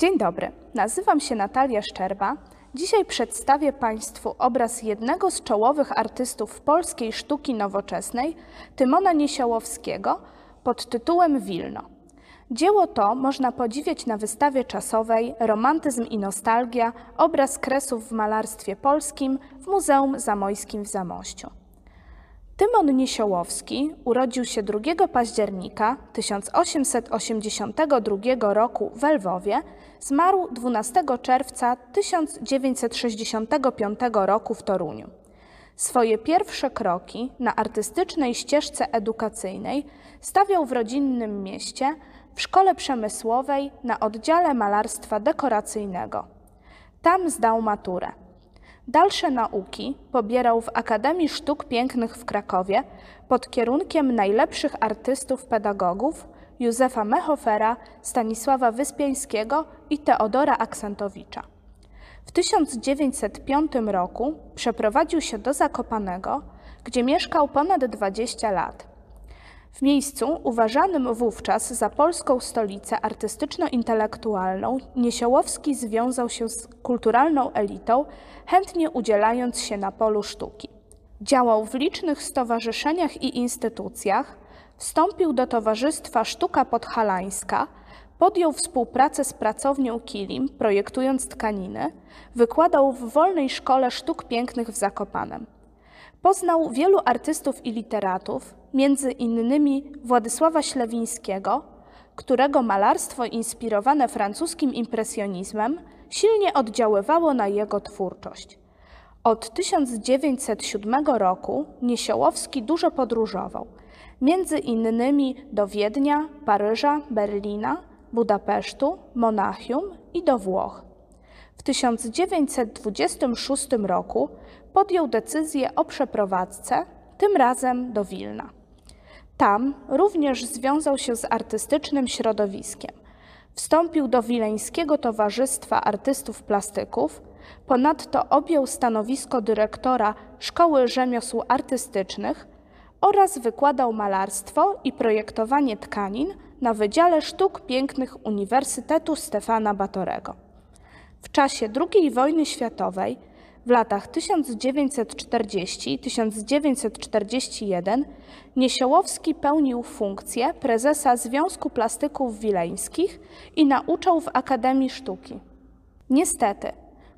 Dzień dobry, nazywam się Natalia Szczerba. Dzisiaj przedstawię Państwu obraz jednego z czołowych artystów polskiej sztuki nowoczesnej, Tymona Niesiołowskiego, pod tytułem Wilno. Dzieło to można podziwiać na wystawie czasowej Romantyzm i Nostalgia – obraz kresów w malarstwie polskim w Muzeum Zamojskim w Zamościu. Tymon Niesiołowski urodził się 2 października 1882 roku w Lwowie, zmarł 12 czerwca 1965 roku w Toruniu. Swoje pierwsze kroki na artystycznej ścieżce edukacyjnej stawiał w rodzinnym mieście w szkole przemysłowej na oddziale malarstwa dekoracyjnego. Tam zdał maturę. Dalsze nauki pobierał w Akademii Sztuk Pięknych w Krakowie pod kierunkiem najlepszych artystów pedagogów Józefa Mechofera, Stanisława Wyspiańskiego i Teodora Aksentowicza. W 1905 roku przeprowadził się do Zakopanego, gdzie mieszkał ponad 20 lat. W miejscu uważanym wówczas za polską stolicę artystyczno-intelektualną Niesiołowski związał się z kulturalną elitą, chętnie udzielając się na polu sztuki. Działał w licznych stowarzyszeniach i instytucjach, wstąpił do Towarzystwa Sztuka Podhalańska, podjął współpracę z pracownią Kilim, projektując tkaniny, wykładał w Wolnej Szkole Sztuk Pięknych w Zakopanem. Poznał wielu artystów i literatów, między innymi Władysława Ślewińskiego, którego malarstwo inspirowane francuskim impresjonizmem silnie oddziaływało na jego twórczość. Od 1907 roku Niesiołowski dużo podróżował, między innymi do Wiednia, Paryża, Berlina, Budapesztu, Monachium i do Włoch. W 1926 roku podjął decyzję o przeprowadzce, tym razem do Wilna. Tam również związał się z artystycznym środowiskiem. Wstąpił do Wileńskiego Towarzystwa Artystów Plastyków, ponadto objął stanowisko dyrektora Szkoły Rzemiosł Artystycznych oraz wykładał malarstwo i projektowanie tkanin na Wydziale Sztuk Pięknych Uniwersytetu Stefana Batorego. W czasie II wojny światowej w latach 1940-1941 Niesiołowski pełnił funkcję prezesa Związku Plastyków Wileńskich i nauczał w Akademii Sztuki. Niestety,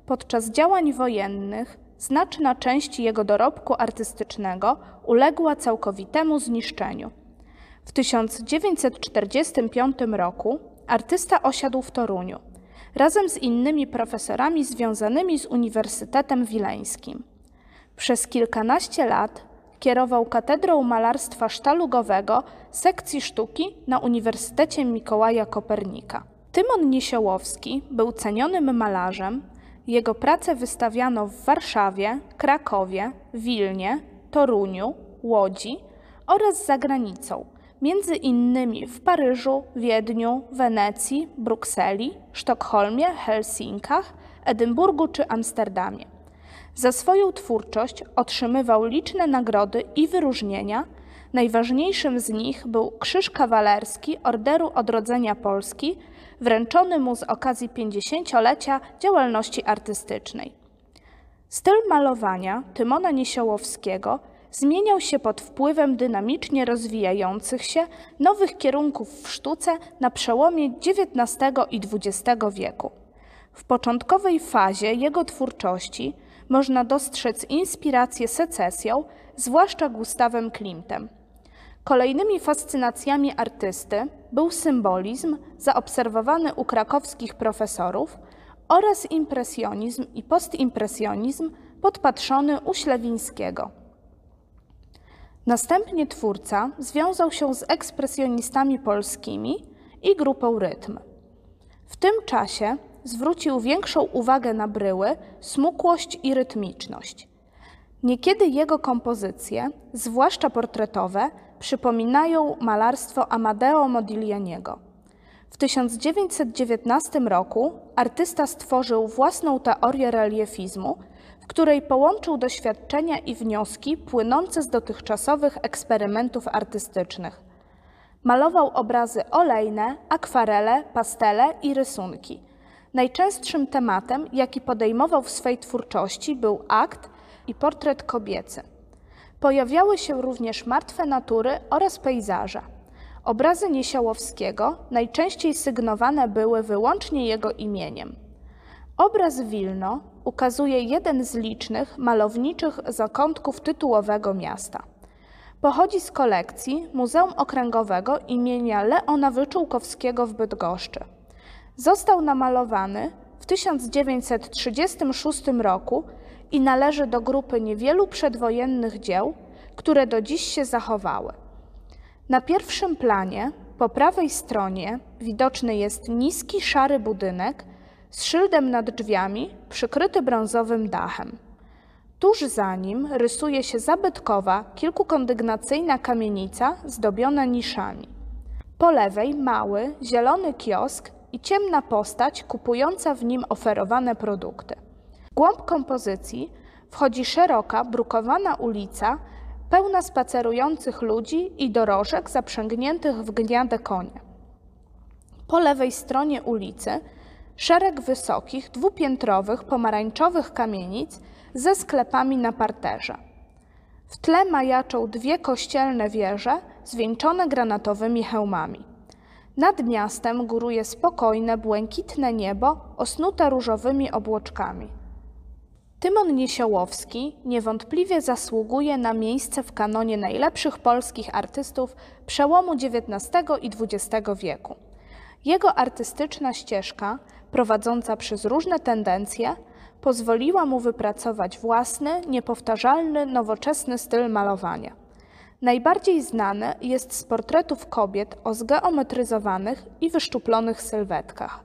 podczas działań wojennych znaczna część jego dorobku artystycznego uległa całkowitemu zniszczeniu. W 1945 roku artysta osiadł w Toruniu razem z innymi profesorami związanymi z Uniwersytetem Wileńskim. Przez kilkanaście lat kierował Katedrą Malarstwa Sztalugowego sekcji sztuki na Uniwersytecie Mikołaja Kopernika. Tymon Niesiołowski był cenionym malarzem. Jego prace wystawiano w Warszawie, Krakowie, Wilnie, Toruniu, Łodzi oraz za granicą, między innymi w Paryżu, Wiedniu, Wenecji, Brukseli, Sztokholmie, Helsinkach, Edynburgu czy Amsterdamie. Za swoją twórczość otrzymywał liczne nagrody i wyróżnienia. Najważniejszym z nich był Krzyż Kawalerski Orderu Odrodzenia Polski, wręczony mu z okazji 50-lecia działalności artystycznej. Styl malowania Tymona Niesiołowskiego zmieniał się pod wpływem dynamicznie rozwijających się nowych kierunków w sztuce na przełomie XIX i XX wieku. W początkowej fazie jego twórczości można dostrzec inspirację secesją, zwłaszcza Gustawem Klimtem. Kolejnymi fascynacjami artysty był symbolizm zaobserwowany u krakowskich profesorów oraz impresjonizm i postimpresjonizm podpatrzony u Ślewińskiego. Następnie twórca związał się z ekspresjonistami polskimi i grupą Rytm. W tym czasie zwrócił większą uwagę na bryły, smukłość i rytmiczność. Niekiedy jego kompozycje, zwłaszcza portretowe, przypominają malarstwo Amadeo Modiglianiego. W 1919 roku artysta stworzył własną teorię reliefizmu, w której połączył doświadczenia i wnioski płynące z dotychczasowych eksperymentów artystycznych. Malował obrazy olejne, akwarele, pastele i rysunki. Najczęstszym tematem, jaki podejmował w swej twórczości, był akt i portret kobiecy. Pojawiały się również martwe natury oraz pejzaże. Obrazy Niesiołowskiego najczęściej sygnowane były wyłącznie jego imieniem. Obraz Wilno ukazuje jeden z licznych malowniczych zakątków tytułowego miasta. Pochodzi z kolekcji Muzeum Okręgowego imienia Leona Wyczółkowskiego w Bydgoszczy. Został namalowany w 1936 roku i należy do grupy niewielu przedwojennych dzieł, które do dziś się zachowały. Na pierwszym planie, po prawej stronie, widoczny jest niski, szary budynek z szyldem nad drzwiami, przykryty brązowym dachem. Tuż za nim rysuje się zabytkowa, kilkukondygnacyjna kamienica zdobiona niszami. Po lewej mały, zielony kiosk i ciemna postać kupująca w nim oferowane produkty. W głąb kompozycji wchodzi szeroka, brukowana ulica, pełna spacerujących ludzi i dorożek zaprzęgniętych w gniade konie. Po lewej stronie ulicy szereg wysokich, dwupiętrowych, pomarańczowych kamienic ze sklepami na parterze. W tle majaczą dwie kościelne wieże zwieńczone granatowymi hełmami. Nad miastem góruje spokojne, błękitne niebo osnute różowymi obłoczkami. Tymon Niesiołowski niewątpliwie zasługuje na miejsce w kanonie najlepszych polskich artystów przełomu XIX i XX wieku. Jego artystyczna ścieżka, prowadząca przez różne tendencje, pozwoliła mu wypracować własny, niepowtarzalny, nowoczesny styl malowania. Najbardziej znany jest z portretów kobiet o zgeometryzowanych i wyszczuplonych sylwetkach.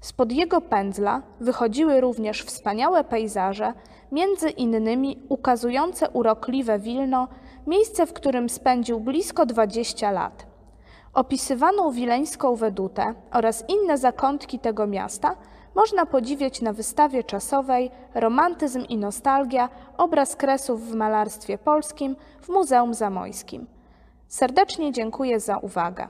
Spod jego pędzla wychodziły również wspaniałe pejzaże, między innymi ukazujące urokliwe Wilno, miejsce, w którym spędził blisko 20 lat. Opisywaną wileńską wedutę oraz inne zakątki tego miasta można podziwiać na wystawie czasowej Romantyzm i nostalgia obraz kresów w malarstwie polskim w Muzeum Zamojskim. Serdecznie dziękuję za uwagę.